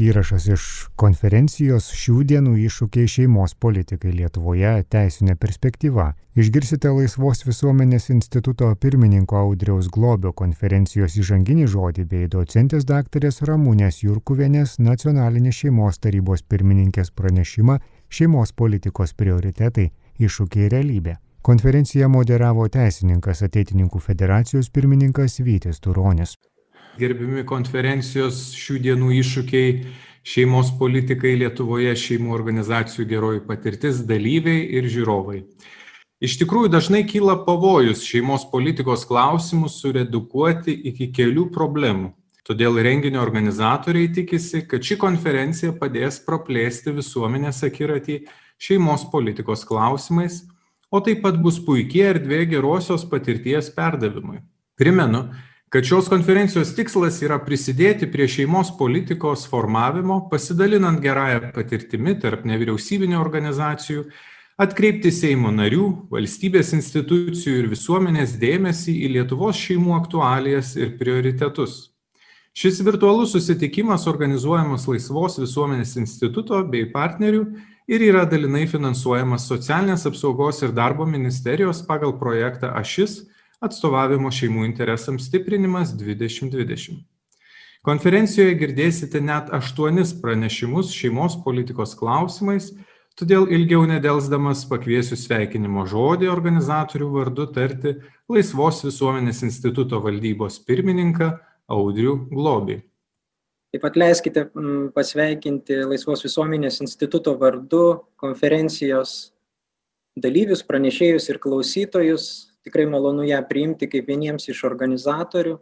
Įrašas iš konferencijos šių dienų iššūkiai šeimos politikai Lietuvoje teisinė perspektyva. Išgirsite Laisvos visuomenės instituto pirmininko Audriaus Globio konferencijos įžanginį žodį bei docentės daktarės Ramūnės Jurkuvienės nacionalinės šeimos tarybos pirmininkės pranešimą šeimos politikos prioritetai - iššūkiai realybė. Konferenciją moderavo teisininkas Ateitininkų federacijos pirmininkas Vytis Turonis. Gerbimi konferencijos šių dienų iššūkiai šeimos politikai Lietuvoje, šeimų organizacijų geroji patirtis, dalyviai ir žiūrovai. Iš tikrųjų dažnai kyla pavojus šeimos politikos klausimus suredukuoti iki kelių problemų. Todėl renginio organizatoriai tikisi, kad ši konferencija padės praplėsti visuomenės akiratį šeimos politikos klausimais, o taip pat bus puikiai erdvė gerosios patirties perdavimui. Primenu, kad šios konferencijos tikslas yra prisidėti prie šeimos politikos formavimo, pasidalinant gerąją patirtimi tarp nevyriausybinio organizacijų, atkreipti Seimo narių, valstybės institucijų ir visuomenės dėmesį į Lietuvos šeimų aktualijas ir prioritetus. Šis virtualus susitikimas organizuojamas Laisvos visuomenės instituto bei partnerių ir yra dalinai finansuojamas socialinės apsaugos ir darbo ministerijos pagal projektą Ašis atstovavimo šeimų interesams stiprinimas 2020. Konferencijoje girdėsite net aštuonis pranešimus šeimos politikos klausimais, todėl ilgiau nedelsdamas pakviesiu sveikinimo žodį organizatorių vardu tarti Laisvos visuomenės instituto valdybos pirmininką Audrių Globį. Taip pat leiskite mm, pasveikinti Laisvos visuomenės instituto vardu konferencijos dalyvius, pranešėjus ir klausytojus, tikrai malonu ją priimti kaip vieniems iš organizatorių.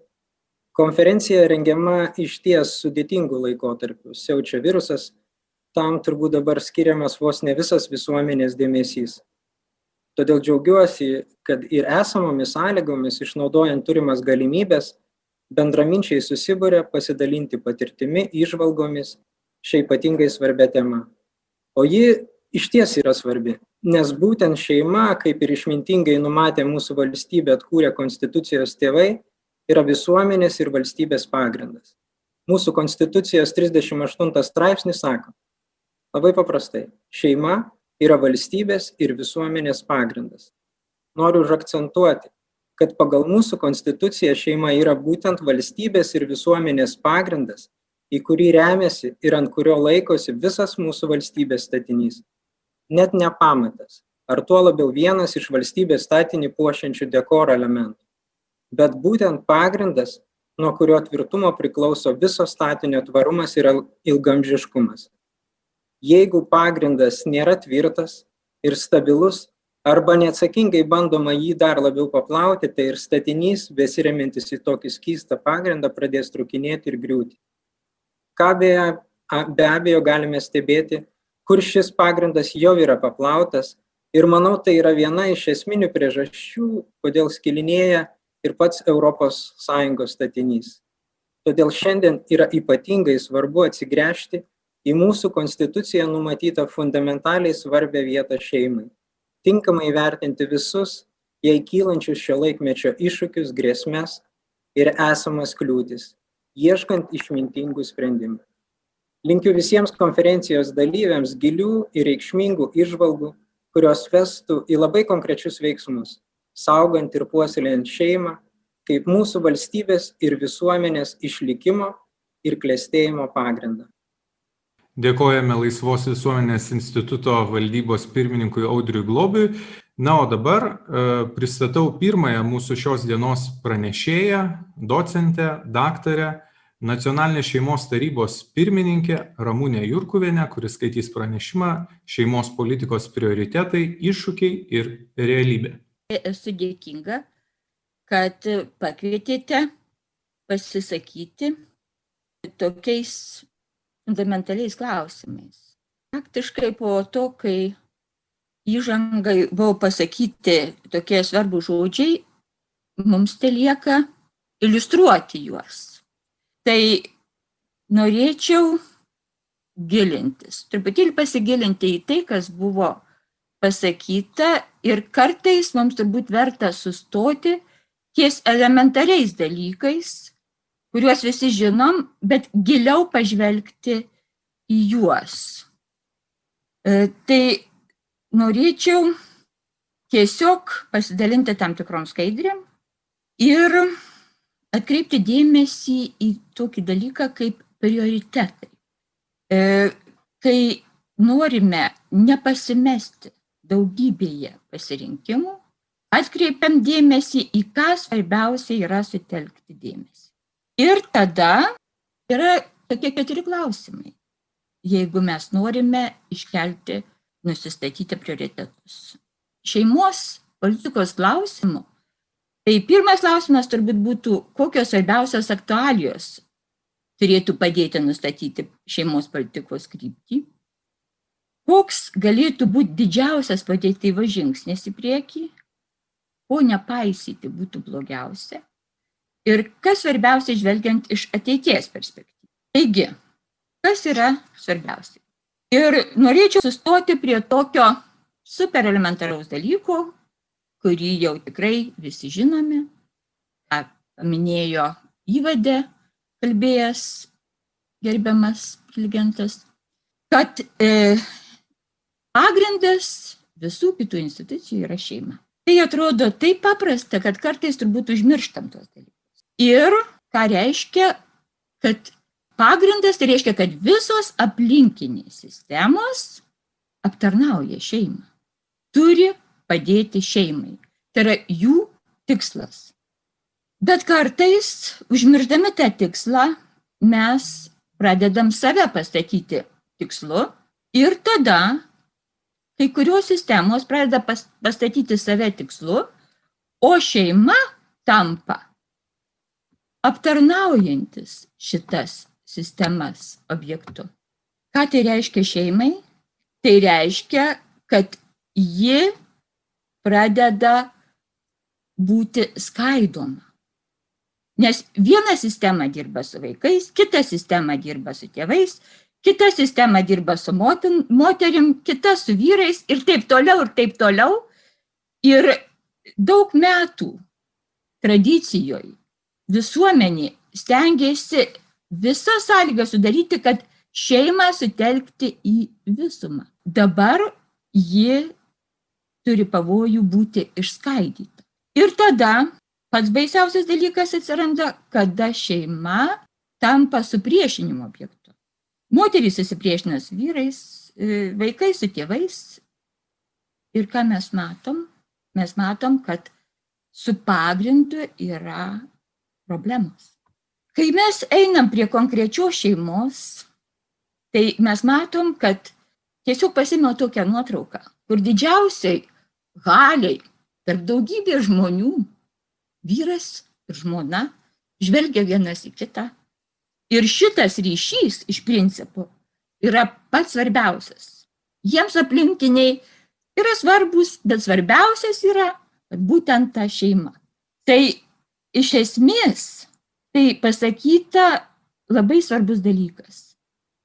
Konferencija rengiama iš ties sudėtingų laikotarpių. Siaučia virusas, tam turbūt dabar skiriamas vos ne visas visuomenės dėmesys. Todėl džiaugiuosi, kad ir esamomis sąlygomis, išnaudojant turimas galimybės, bendraminčiai susibūrė pasidalinti patirtimi, išvalgomis šią ypatingai svarbią temą. O ji iš ties yra svarbi nes būtent šeima kaip ir išmintingai numatė mūsų valstybę atkūrę konstitucijos tėvai yra visuomenės ir valstybės pagrindas. Mūsų konstitucijos trisdešim aštuntas straipsnis sako labai paprastai šeima yra valstybės ir visuomenės pagrindas. Noriu užakcentuoti kad pagal mūsų konstituciją šeima yra būtent valstybės ir visuomenės pagrindas į kurį remiasi ir ant kurio laikosi visas mūsų valstybės statinys net ne pamatas, ar tuo labiau vienas iš valstybės statinį puošiančių dekoro elementų, bet būtent pagrindas, nuo kurio tvirtumo priklauso viso statinio tvarumas ir ilgamžiškumas. Jeigu pagrindas nėra tvirtas ir stabilus, arba neatsakingai bandoma jį dar labiau paplauti, tai ir statinys, besiremintis į tokį skystą pagrindą, pradės trukinėti ir griūti. Ką be, be abejo galime stebėti kur šis pagrindas jau yra paplautas. Ir manau tai yra viena iš esminių priežasčių, kodėl skilinėja ir pats ES statinys. Todėl šiandien yra ypatingai svarbu atsigręžti į mūsų konstituciją numatytą fundamentaliai svarbę vietą šeimai, tinkamai vertinti visus jai kylančius šio laikmečio iššūkius, grėsmės ir esamas kliūtis, ieškant išmintingų sprendimų linkiu visiems konferencijos dalyviams gilių ir reikšmingų įžvalgų kurios vestų į labai konkrečius veiksmus saugant ir puoselėjant šeimą kaip mūsų valstybės ir visuomenės išlikimo ir klestėjimo pagrindą. Dėkojame Laisvos visuomenės instituto valdybos pirmininkui Audriui Globiui. Na, o dabar e, pristatau pirmąją mūsų šios dienos pranešėją, docentę, daktarę nacionalinės šeimos tarybos pirmininkė Ramūnė Jurkuvienė, kuris skaitys pranešimą Šeimos politikos prioritetai, iššūkiai ir realybė. Esu dėkinga, kad pakvietėte pasisakyti tokiais fundamentaliais klausimais. Faktiškai po to, kai įžangai buvo pasakyti tokie svarbus žodžiai, mums te lieka iliustruoti juos tai norėčiau gilintis, truputėlį pasigilinti į tai, kas buvo pasakyta ir kartais mums turbūt verta sustoti ties elementariais dalykais, kuriuos visi žinom, bet giliau pažvelgti į juos. E, tai norėčiau tiesiog pasidalinti tam tikrom skaidrėm ir atkreipti dėmesį į tokį dalyką kaip prioritetai. E, kai norime nepasimesti daugybėje pasirinkimų, atkreipiam dėmesį į ką svarbiausia yra sutelkti dėmesį. Ir tada yra tokie keturi klausimai, jeigu mes norime iškelti, nusistatyti prioritetus. Šeimos politikos klausimų. Tai pirmas klausimas turbūt būtų, kokios svarbiausios aktualijos turėtų padėti nustatyti šeimos politikos kryptį koks galėtų būti didžiausias pozityvus žingsnis į priekį, ko nepaisyti būtų blogiausia ir kas svarbiausia žvelgiant iš ateities perspektyvos. Taigi, kas yra svarbiausia? Ir norėčiau sustoti prie tokio super elementaraus dalyko, kurį jau tikrai visi žinome, ką paminėjo įvadė kalbėjęs gerbiamas diligentas, kad e, pagrindas visų kitų institucijų yra šeima. Tai atrodo taip paprasta, kad kartais turbūt užmirštam tos dalykus. Ir ką reiškia, kad pagrindas tai reiškia, kad visos aplinkinės sistemos aptarnauja šeimą. Turi padėti šeimai. Tai yra jų tikslas. Bet kartais, užmirždami tą tikslą, mes pradedam save pastatyti tikslu ir tada kai kurios sistemos pradeda pas, pastatyti save tikslu, o šeima tampa aptarnaujantis šitas sistemas objektu. Ką tai reiškia šeimai? Tai reiškia, kad ji pradeda būti skaidoma. Nes viena sistema dirba su vaikais, kita sistema dirba su tėvais, kita sistema dirba su motin, moterim, kita su vyrais ir taip toliau, ir taip toliau. Ir daug metų tradicijoje visuomenė stengiasi visą sąlygą sudaryti, kad šeimą sutelkti į visumą. Dabar ji turi pavojų būti išskaidyta. Ir tada pats baisiausias dalykas atsiranda, kada šeima tampa supriešinimo objektu. Moterys susipriešina su vyrais, e, vaikai su tėvais. Ir ką mes matom? Mes matom, kad su pagrindu yra problemos. Kai mes einam prie konkrečios šeimos, tai mes matom, kad tiesiog pasimėjau tokią nuotrauką, kur didžiausiai galiai tarp daugybės žmonių vyras ir žmona žvelgia vienas į kitą Ir šitas ryšys iš principo yra pats svarbiausias. Jiems aplinkiniai yra svarbus, bet svarbiausias yra būtent ta šeima. Tai iš esmės tai pasakyta labai svarbus dalykas,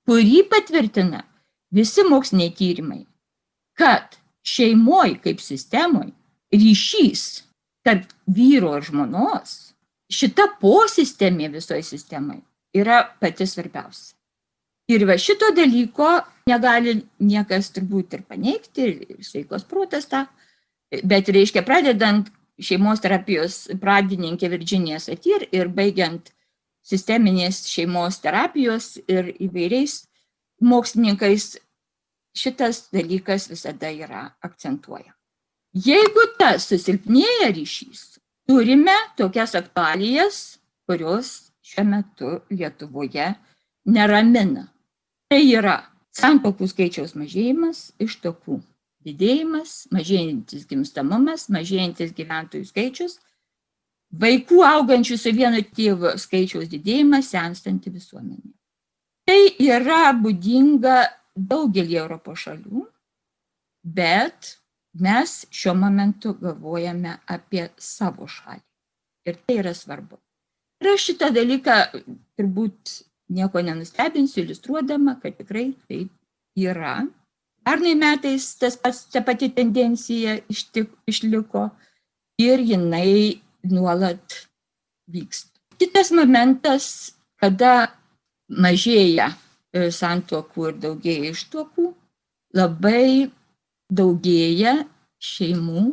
kurį patvirtina visi moksliniai tyrimai, kad šeimoje kaip sistemoje ryšys tarp vyro ir žmonos, šita posistemė visoje sistemoje yra pati svarbiausia. Ir va šito dalyko negali niekas turbūt ir paneigti, ir sveikos protas tą, bet reiškia, pradedant šeimos terapijos pradininkė Virginija Satir ir baigiant sisteminės šeimos terapijos ir įvairiais mokslininkais, šitas dalykas visada yra akcentuoja. Jeigu tas susilpnėja ryšys, turime tokias aktualijas, kurios šiuo metu Lietuvoje neramina. Tai yra santokų skaičiaus mažėjimas, ištokų didėjimas, mažėjantis gimstamumas, mažėjantis gyventojų skaičius, vaikų augančių su vienu tėvu skaičiaus didėjimas, senstanti visuomenė. Tai yra būdinga daugelį Europos šalių, bet mes šiuo momentu galvojame apie savo šalį. Ir tai yra svarbu. Ir aš šitą dalyką turbūt nieko nenustebinsiu, iliustruodama, kad tikrai taip yra. Pernai metais tas pats, ta pati tendencija ištik, išliko ir jinai nuolat vyksta. Kitas momentas, kada mažėja santokų ir daugėja ištokų, labai daugėja šeimų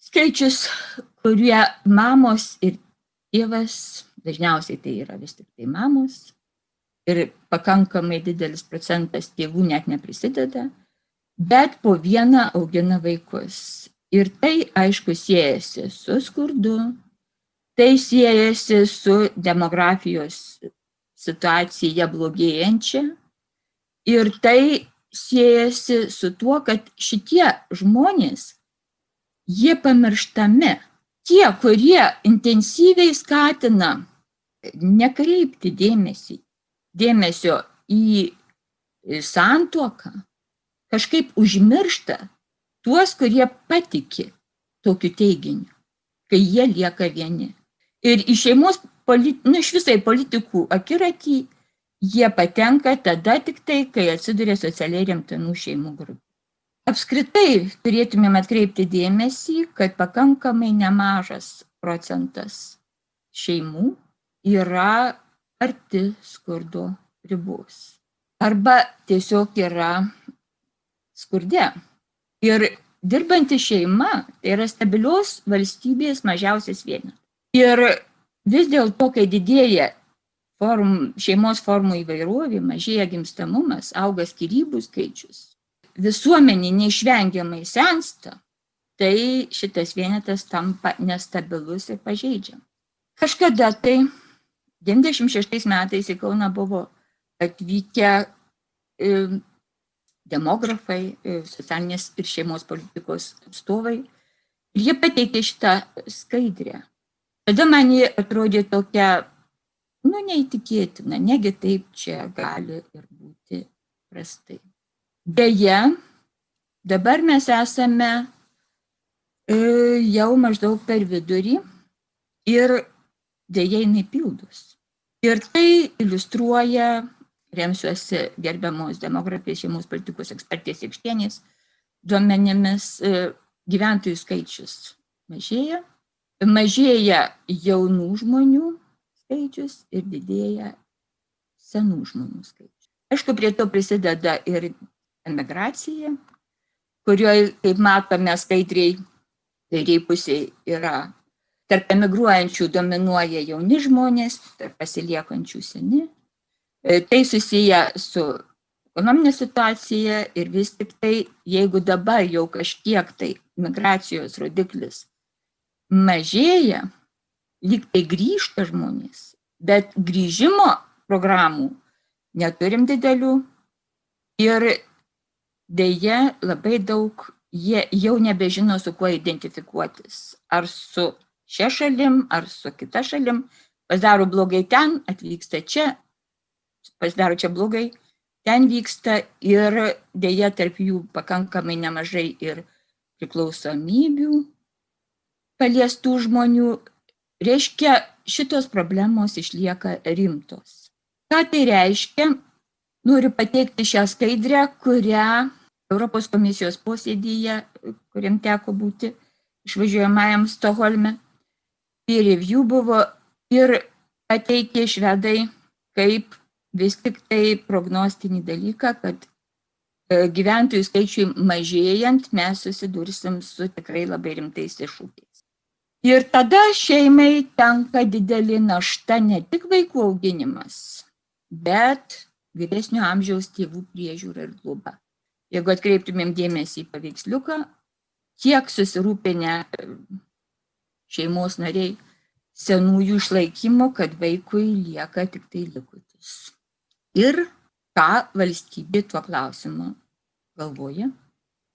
skaičius, kurie mamos ir tėvas, dažniausiai tai yra vis tik tai mamos, ir pakankamai didelis procentas tėvų net neprisideda, bet po vieną augina vaikus. Ir tai, aišku, siejasi su skurdu, tai siejasi su demografijos situacija blogėjančia ir tai siejasi su tuo, kad šitie žmonės, jie pamirštami. Tie, kurie intensyviai skatina nekreipti dėmesį, dėmesio į santuoką, kažkaip užmiršta tuos, kurie patiki tokiu teiginiu, kai jie lieka vieni. Ir iš šeimos, nu, iš visai politikų akiratį jie patenka tada tik tai, kai atsiduria socialiai remtinų šeimų grupė. Apskritai turėtumėm atkreipti dėmesį, kad pakankamai nemažas procentas šeimų yra arti skurdo ribos. Arba tiesiog yra skurde. Ir dirbanti šeima tai yra stabilios valstybės mažiausias vienas. Ir vis dėlto, kai didėja form, šeimos formų įvairovė, mažėja gimstamumas, auga skirybų skaičius, visuomenė neišvengiamai sensta, tai šitas vienetas tampa nestabilus ir pažeidžiam. Kažkada tai 96 metais į Kauną buvo atvykę demografai, socialinės ir šeimos politikos atstovai. Ir jie pateikė šitą skaidrę. Tada man jie atrodė tokia, nu, neįtikėtina, negi taip čia gali ir būti prastai. Deja, dabar mes esame jau maždaug per vidurį ir dėja jinai pildus. Ir tai iliustruoja remsiuosi gerbiamos demografijos šeimos politikos ekspertės Ikštienės duomenimis, e, gyventojų skaičius mažėja, mažėja jaunų žmonių skaičius ir didėja senų žmonių skaičius. Aišku, prie to prisideda ir emigracija, kurioje, kaip matome skaidriai, kairiai pusiai yra tarp emigruojančių dominuoja jauni žmonės, tarp pasiliekančių seni, E, tai susiję su ekonominė situacija ir vis tik tai, jeigu dabar jau kažkiek tai migracijos rodiklis mažėja, lyg tai grįžta žmonės, bet grįžimo programų neturim didelių ir dėje labai daug jie jau nebežino, su kuo identifikuotis. Ar su šia šalim, ar su kita šalim. Pasidaro blogai ten, atvyksta čia, pasidaro čia blogai, ten vyksta ir dėja tarp jų pakankamai nemažai ir priklausomybių paliestų žmonių. Reiškia, šitos problemos išlieka rimtos. Ką tai reiškia? Noriu pateikti šią skaidrę, kurią Europos komisijos posėdyje, kuriam teko būti išvažiuojamajam Stoholme, peer review buvo ir pateikė švedai kaip vis tik tai prognostinį dalyką, kad e, gyventojų skaičiui mažėjant mes susidursim su tikrai labai rimtais iššūkiais. Ir tada šeimai tenka didelį našta ne tik vaikų auginimas, bet vyresnio amžiaus tėvų priežiūra ir globa. Jeigu atkreiptumėm dėmesį į paveiksliuką, kiek susirūpinę e, šeimos nariai senųjų išlaikymo, kad vaikui lieka tik tai likutis ir ką valstybė tuo klausimu galvoja.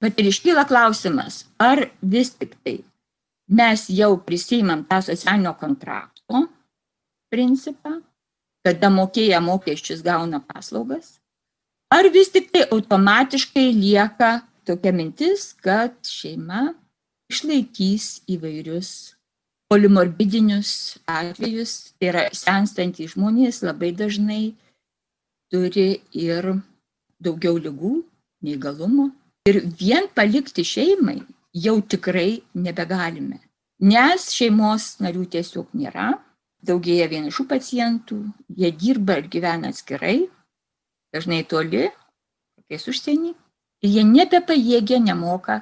Bet ir iškyla klausimas, ar vis tik tai mes jau prisimam tą socialinio kontrakto principą, kada mokėję mokesčius gauna paslaugas, ar vis tik tai automatiškai lieka tokia mintis, kad šeima išlaikys įvairius polimorbidinius atvejus, tai yra senstantys žmonės labai dažnai turi ir daugiau lygų, neįgalumo. Ir vien palikti šeimai jau tikrai nebegalime, nes šeimos narių tiesiog nėra, daugėja vienišų pacientų, jie dirba ir gyvena atskirai. dažnai toli, kokiais užsienį, ir jie nebepajėgia, nemoka,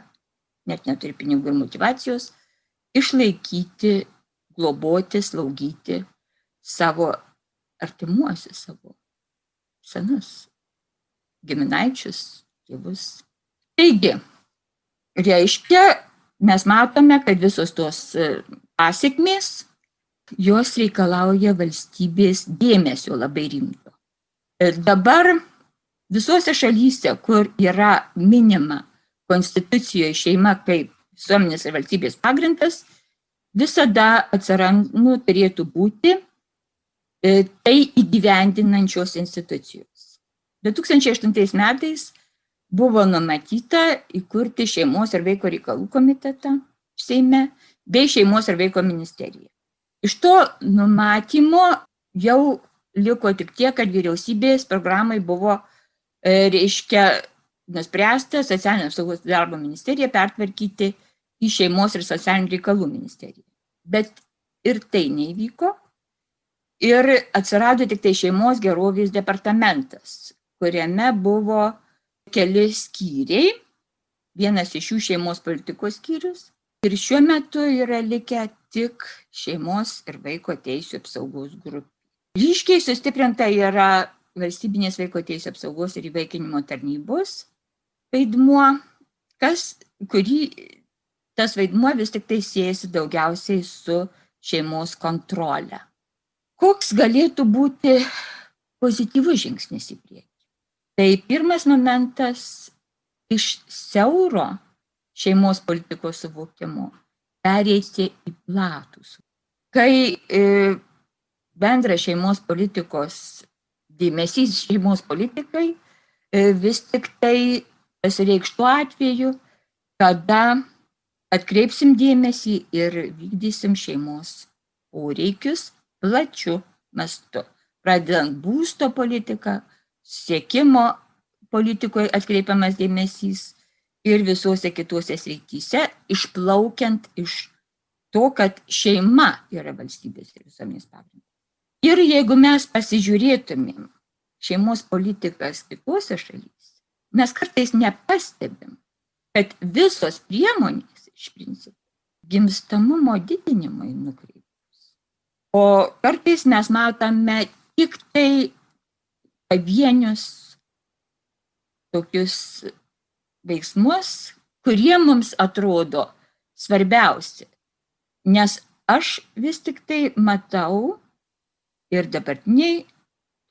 net neturi pinigų ir motivacijos, išlaikyti, globoti, slaugyti savo artimuosius, savo senus giminaičius, tėvus. Taigi, reiškia, mes matome, kad visos tos e, pasiekmės, jos reikalauja valstybės dėmesio labai rimto. Ir dabar visose šalyse, kur yra minima konstitucijoje šeima kaip visuomenės ir valstybės pagrindas, visada atsirand, nu, turėtų būti E, tai įgyvendinančios institucijos. 2008 metais buvo numatyta įkurti šeimos ir vaiko reikalų komitetą Seime bei šeimos ir vaiko ministeriją. Iš to numatymo jau liko tik tiek, kad vyriausybės programai buvo, e, reiškia, nuspręsta socialinio apsaugos darbo ministeriją pertvarkyti į šeimos ir socialinių reikalų ministeriją. Bet ir tai neįvyko, Ir atsirado tik tai šeimos gerovės departamentas, kuriame buvo keli skyriai, vienas iš jų šeimos politikos skyrius. Ir šiuo metu yra likę tik šeimos ir vaiko teisų apsaugos grupė. Ryškiai sustiprinta yra valstybinės vaiko teisų apsaugos ir įvaikinimo tarnybos vaidmuo, kas, kurį tas vaidmuo vis tik tai siejasi daugiausiai su šeimos kontrole koks galėtų būti pozityvus žingsnis į priekį. Tai pirmas momentas iš siauro šeimos politikos suvokimo pereiti į platus. Kai e, bendras šeimos politikos dėmesys šeimos politikai e, vis tik tai pasireikš tuo atveju, kada atkreipsim dėmesį ir vykdysim šeimos poreikius plačiu mastu, pradedant būsto politiką, siekimo politikoje atkreipiamas dėmesys ir visose kitose srityse, išplaukiant iš to, kad šeima yra valstybės ir visuomenės pagrindas. Ir jeigu mes pasižiūrėtumėm šeimos politikas kitose šalyse, mes kartais nepastebim, kad visos priemonės iš principo gimstamumo didinimui nukreipia. O kartais mes matome tik tai pavienius tokius veiksmus, kurie mums atrodo svarbiausi. Nes aš vis tik tai matau ir dabartiniai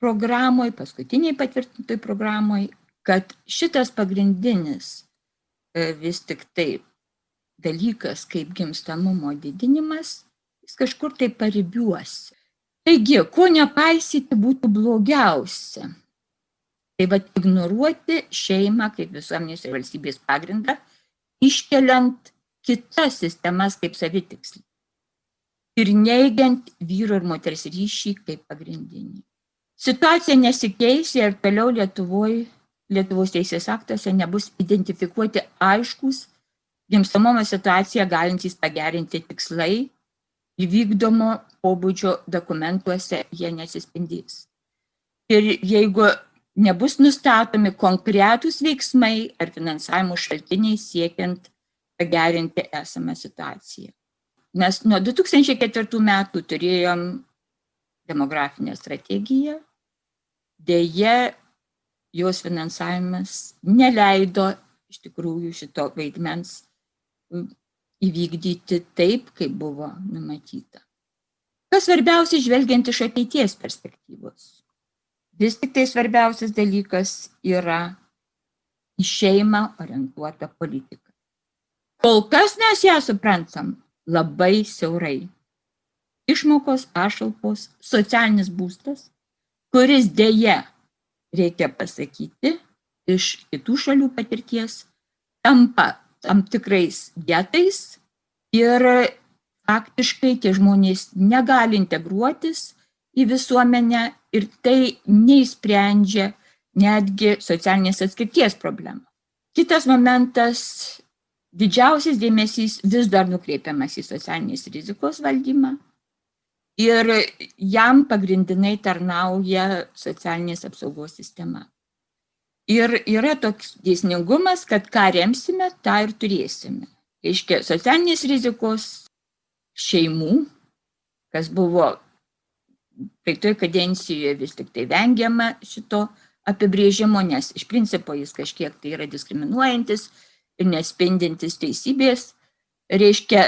programoj, paskutiniai patvirtintoj programoj, kad šitas pagrindinis e, vis tik tai dalykas kaip gimstamumo didinimas jis kažkur tai paribiuosi. Taigi, ko nepaisyti būtų blogiausia? Tai va ignoruoti šeimą kaip visuomenės ir valstybės pagrindą, iškeliant kitas sistemas kaip savitikslį. Ir neigiant vyro ir moters ryšį kaip pagrindinį. Situacija nesikeis ir toliau Lietuvoje, Lietuvos teisės aktuose nebus identifikuoti aiškus gimstamumo situaciją galintys pagerinti tikslai įvykdomo pobūdžio dokumentuose jie nesispindys. Ir jeigu nebus nustatomi konkretūs veiksmai ar finansavimo šaltiniai siekiant pagerinti esamą situaciją. Nes nuo 2004 metų turėjom demografinę strategiją, dėje jos finansavimas neleido iš tikrųjų šito vaidmens įvykdyti taip, kaip buvo numatyta. Kas svarbiausia, žvelgiant iš ateities perspektyvos? Vis tik tai svarbiausias dalykas yra į šeimą orientuota politika. Kol kas mes ją suprantam labai siaurai. Išmokos, pašalpos, socialinis būstas, kuris dėje, reikia pasakyti, iš kitų šalių patirties, tampa tam tikrais getais ir faktiškai tie žmonės negali integruotis į visuomenę ir tai neįsprendžia netgi socialinės atskirties problemą. Kitas momentas - didžiausias dėmesys vis dar nukreipiamas į socialinės rizikos valdymą ir jam pagrindinai tarnauja socialinės apsaugos sistema. Ir yra toks dėsningumas, kad ką remsime, tą ir turėsime. Reiškia, socialinės rizikos šeimų, kas buvo praeitoje kadencijoje vis tik tai vengiama šito apibrėžimo, nes iš principo jis kažkiek tai yra diskriminuojantis ir nespindintis teisybės. Reiškia,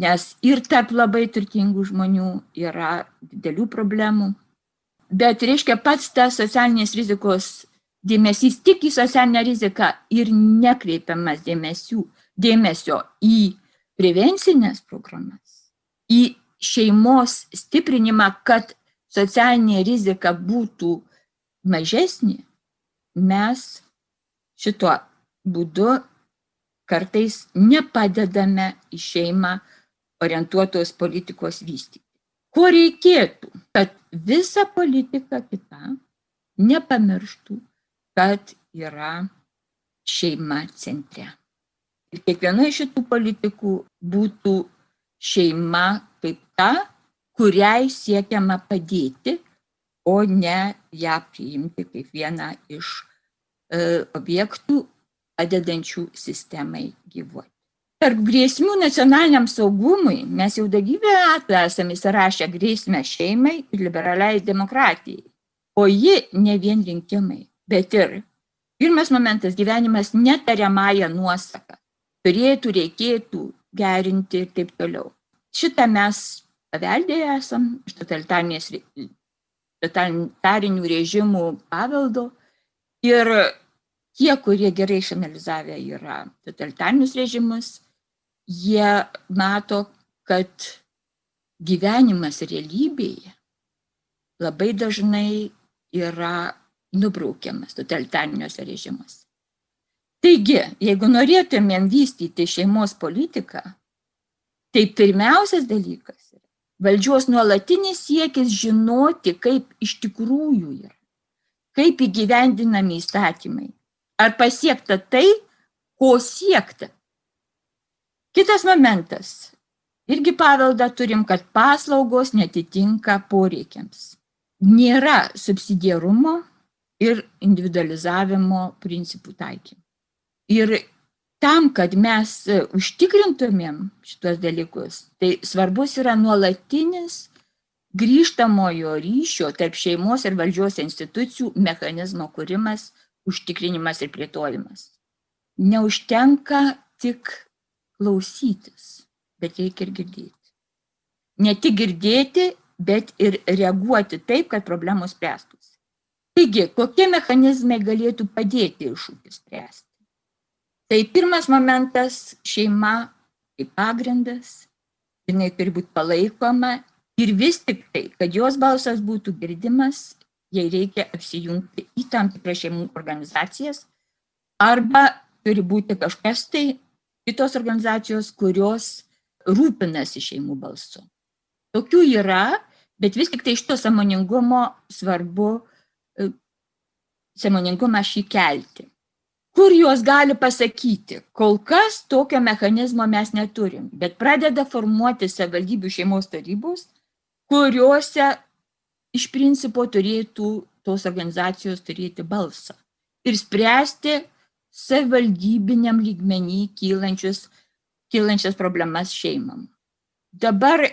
nes ir tarp labai turtingų žmonių yra didelių problemų. Bet reiškia pats tas socialinės rizikos dėmesys tik į socialinę riziką ir nekreipiamas dėmesių, dėmesio į prevencinės programas, į šeimos stiprinimą, kad socialinė rizika būtų mažesnė, mes šituo būdu kartais nepadedame į šeimą orientuotos politikos vystyti. Ko reikėtų, kad visa politika kita nepamirštų, kad yra šeima centre. Ir kiekviena iš šitų politikų būtų šeima kaip ta, kuriai siekiama padėti, o ne ją priimti kaip vieną iš e, objektų padedančių sistemai gyvuoti. Tarp grėsmių nacionaliniam saugumui mes jau daugybę metų esame įsirašę grėsmę šeimai ir liberaliai demokratijai. O ji ne vien rinkimai, bet ir pirmas momentas gyvenimas netariamąją nuosaką. Turėtų, reikėtų gerinti ir taip toliau. Šitą mes paveldėję esam iš totalitarinių režimų paveldo ir tie, kurie gerai išanalizavę yra totalitarinius režimus, jie mato, kad gyvenimas realybėje labai dažnai yra nubraukiamas totalitariniuose režimuose. Taigi, jeigu norėtumėm vystyti šeimos politiką, Tai pirmiausias dalykas yra valdžios nuolatinis siekis žinoti, kaip iš tikrųjų yra, kaip įgyvendinami įstatymai, ar pasiekta tai, ko siekta. Kitas momentas. Irgi paveldą turim, kad paslaugos netitinka poreikiams. Nėra subsidiarumo ir individualizavimo principų taikymų. Ir tam, kad mes e, užtikrintumėm šitos dalykus, tai svarbus yra nuolatinis grįžtamojo ryšio tarp šeimos ir valdžios institucijų mechanizmo kūrimas, užtikrinimas ir plėtojimas. Neužtenka tik klausytis, bet reikia ir girdėti. Ne tik girdėti, bet ir reaguoti taip, kad problemos spręstųsi. Taigi, kokie mechanizmai galėtų padėti iššūkį spręsti? Tai pirmas momentas - šeima kaip pagrindas, jinai turi būti palaikoma ir vis tik tai, kad jos balsas būtų girdimas, jai reikia apsijungti į tam tikras šeimų organizacijas arba turi būti kažkas tai kitos organizacijos, kurios rūpinasi šeimų balsu. Tokių yra, bet vis tik tai iš to samoningumo svarbu e, samoningumą šį kelti kur jos gali pasakyti kol kas tokio mechanizmo mes neturim bet pradeda formuotis savivaldybių šeimos tarybos kuriuose iš principo turėtų tos organizacijos turėti balsą ir spręsti savivaldybiniam lygmenį kylančius, kylančias problemas šeimam. Dabar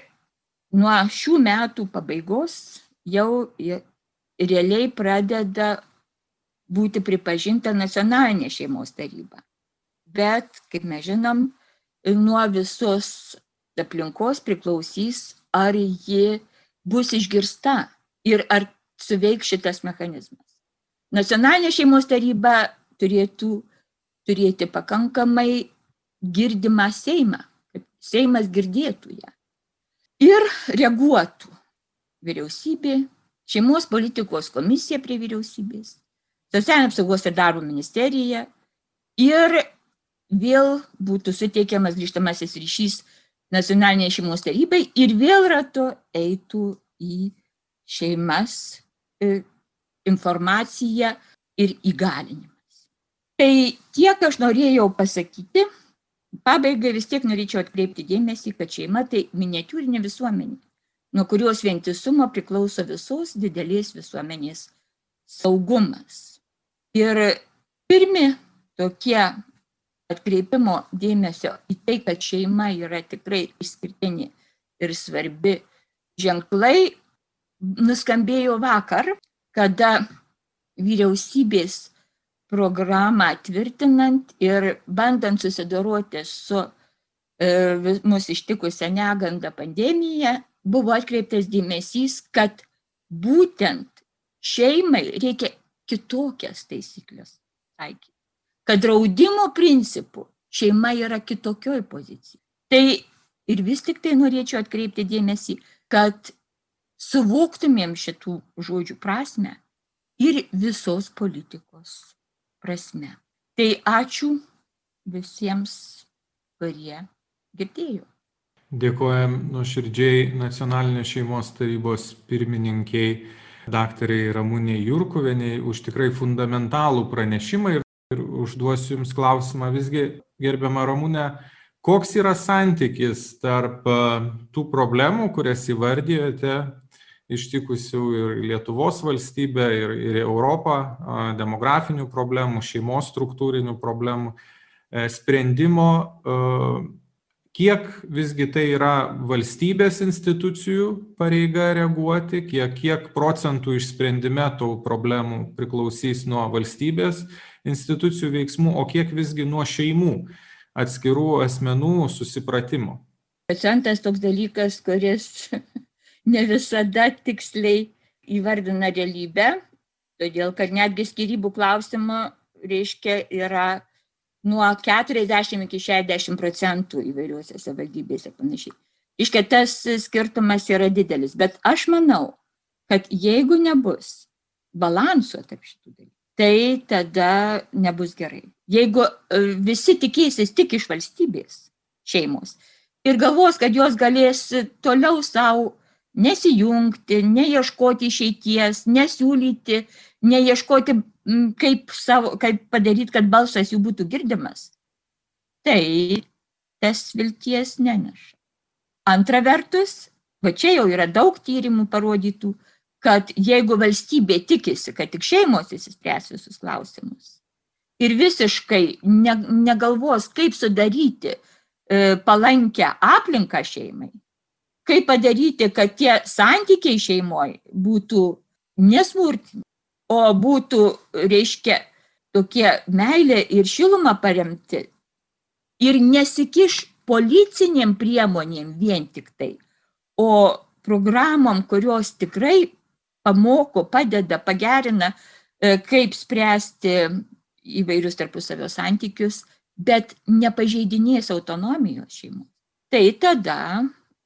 nuo šių metų pabaigos jau realiai pradeda būti pripažinta nacionalinė šeimos taryba. Bet, kaip mes žinom, nuo visos aplinkos priklausys, ar ji bus išgirsta ir ar suveiks šitas mechanizmas. Nacionalinė šeimos taryba turėtų turėti pakankamai girdimą Seimą, kad Seimas girdėtų ją ir reaguotų vyriausybė, šeimos politikos komisija prie vyriausybės, socialinės apsaugos ir darbo ministerija ir vėl būtų suteikiamas grįžtamasis ryšys nacionaliniai šeimos tarybai ir vėl ratu eitų į šeimas e, informacija ir įgalinimas. Tai tiek aš norėjau pasakyti. Pabaigai vis tiek norėčiau atkreipti dėmesį, kad šeima tai miniatiūrinė visuomenė, nuo kurios vientisumo priklauso visos didelės visuomenės saugumas Ir pirmi tokie atkreipimo dėmesio į tai, kad šeima yra tikrai išskirtinė ir svarbi ženklai nuskambėjo vakar, kada vyriausybės programą tvirtinant ir bandant susidoroti su e, mūsų ištikusią negandą pandemiją, buvo atkreiptas dėmesys, kad būtent šeimai reikia kitokias taisyklės taikyti. Kad draudimo principų šeima yra kitokioj pozicijai. Tai ir vis tik tai norėčiau atkreipti dėmesį, kad suvoktumėm šitų žodžių prasme ir visos politikos prasme. Tai ačiū visiems, kurie girdėjo. Dėkojam nuoširdžiai Nacionalinės šeimos tarybos pirmininkiai daktarai Ramūniai Jurkuveniai už tikrai fundamentalų pranešimą ir, ir užduosiu Jums klausimą visgi, gerbiama Ramūnė, koks yra santykis tarp tų problemų, kurias įvardijote, ištikusių ir Lietuvos valstybę, ir, ir Europą, demografinių problemų, šeimos struktūrinių problemų, e, sprendimo kiek visgi tai yra valstybės institucijų pareiga reaguoti, kiek, kiek procentų išsprendime tų problemų priklausys nuo valstybės institucijų veiksmų, o kiek visgi nuo šeimų atskirų asmenų susipratimo. Procentas toks dalykas, kuris ne visada tiksliai įvardina realybę, todėl kad netgi skirybų klausimų reiškia yra nuo 40 iki 60 procentų įvairiuose savivaldybėse panašiai. Iškia, tas skirtumas yra didelis, bet aš manau, kad jeigu nebus balanso tarp šitų dalykų, tai tada nebus gerai. Jeigu e, visi tikėsis tik iš valstybės šeimos ir galvos, kad jos galės toliau savo nesijungti, neieškoti išeities, nesiūlyti, neieškoti, kaip, savo, kaip padaryti, kad balsas jų būtų girdimas, tai tas vilties neneša. Antra vertus, va čia jau yra daug tyrimų parodytų, kad jeigu valstybė tikisi, kad tik šeimos įsispręs visus klausimus ir visiškai ne, negalvos, kaip sudaryti e, palankę aplinką šeimai, kaip padaryti, kad tie santykiai šeimoje būtų nesmurtiniai, o būtų, reiškia, tokie meilė ir šiluma paremti ir nesikiš policiniam priemonėm vien tik tai, o programom, kurios tikrai pamoko, padeda, pagerina, e, kaip spręsti įvairius tarpusavio santykius, bet nepažeidinės autonomijos šeimos. Tai tada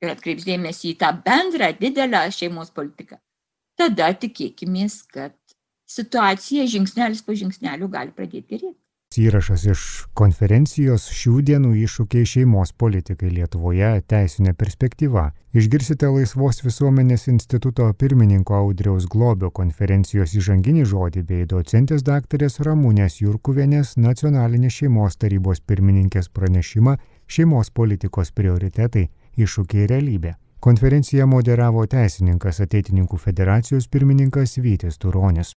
ir atkreips dėmesį į tą bendrą didelę šeimos politiką, tada tikėkimės, kad situacija žingsnelis po žingsnelių gali pradėti gerėti. Įrašas iš konferencijos šių dienų iššūkiai šeimos politikai Lietuvoje teisinė perspektyva. Išgirsite Laisvos visuomenės instituto pirmininko Audriaus Globio konferencijos įžanginį žodį bei docentės daktarės Ramūnės Jurkuvienės nacionalinės šeimos tarybos pirmininkės pranešimą Šeimos politikos prioritetai iššūkiai realybė. Konferenciją moderavo teisininkas ateitininkų federacijos pirmininkas Vytis Turonis.